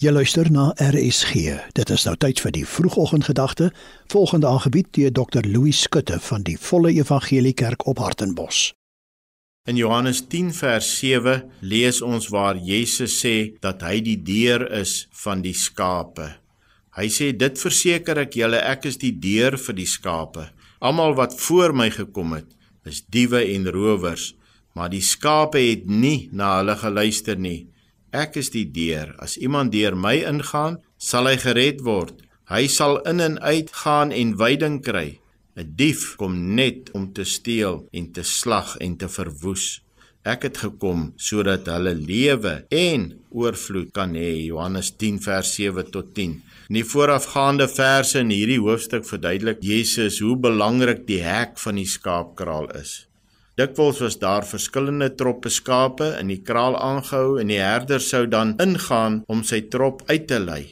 Jy luister na RSG. Dit is nou tyd vir die vroegoggendgedagte, volgende aangebied deur Dr. Louis Skutte van die Volle Evangelie Kerk op Hartenbos. In Johannes 10 vers 7 lees ons waar Jesus sê dat hy die deur is van die skape. Hy sê dit verseker ek julle ek is die deur vir die skape. Almal wat voor my gekom het, is diewe en rowers, maar die skape het nie na hulle geluister nie. Ek is die deur. As iemand deur my ingaan, sal hy gered word. Hy sal in en uit gaan en veiding kry. 'n Dief kom net om te steel en te slag en te verwoes. Ek het gekom sodat hulle lewe en oorvloed kan hê. Johannes 10 vers 7 tot 10. In die voorafgaande verse in hierdie hoofstuk verduidelik Jesus hoe belangrik die hek van die skaapkraal is. Dikwels was daar verskillende troppe skape in die kraal aangehou en die herder sou dan ingaan om sy trop uit te lei.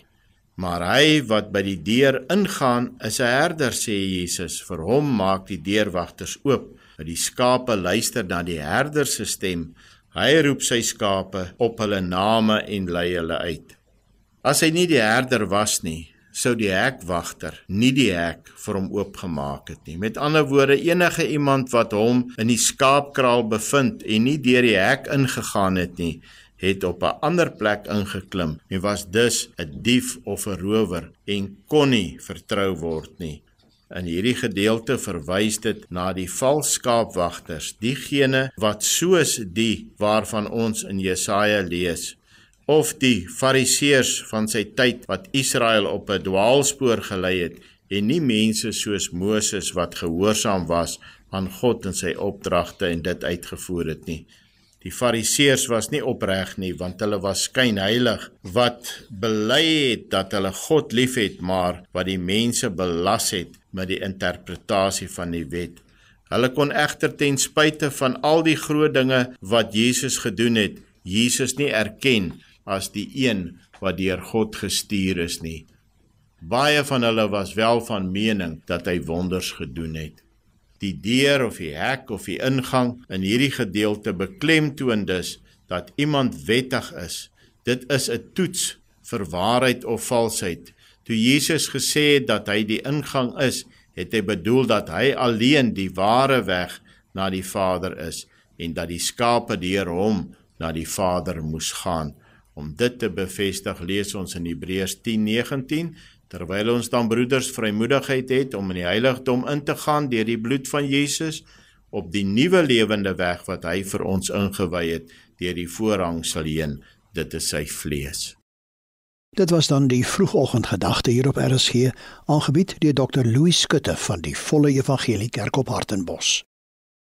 Maar hy wat by die deur ingaan, is 'n herder sê Jesus. Vir hom maak die deurwagters oop. Die skape luister na die herder se stem. Hy roep sy skape op hulle name en lei hulle uit. As hy nie die herder was nie, sou die hekwagter nie die hek vir hom oopgemaak het nie. Met ander woorde, enige iemand wat hom in die skaapkraal bevind en nie deur die hek ingegaan het nie, het op 'n ander plek ingeklim en was dus 'n dief of 'n rower en kon nie vertrou word nie. In hierdie gedeelte verwys dit na die valse skaapwagters, diegene wat soos die waarvan ons in Jesaja lees, of die fariseërs van sy tyd wat Israel op 'n dwaalspoor gelei het en nie mense soos Moses wat gehoorsaam was aan God en sy opdragte en dit uitgevoer het nie. Die fariseërs was nie opreg nie want hulle was skynheilig wat bely het dat hulle God liefhet maar wat die mense belas het met die interpretasie van die wet. Hulle kon egter ten spyte van al die groot dinge wat Jesus gedoen het, Jesus nie erken as die een wat deur God gestuur is nie. Baie van hulle was wel van mening dat hy wonders gedoen het. Die deur of die hek of die ingang in hierdie gedeelte beklemtoon dus dat iemand wettig is. Dit is 'n toets vir waarheid of valsheid. Toe Jesus gesê het dat hy die ingang is, het hy bedoel dat hy alleen die ware weg na die Vader is en dat die skape deur hom na die Vader moes gaan. Om dit te bevestig, lees ons in Hebreërs 10:19 terwyl ons dan broeders vrymoedigheid het om in die heiligdom in te gaan deur die bloed van Jesus op die nuwe lewende weg wat hy vir ons ingewy het deur die voorhangsel heen dit is sy vlees. Dit was dan die vroegoggendgedagte hier op RSG aangebied deur Dr. Louis Skutte van die Volle Evangelie Kerk op Hartenbos.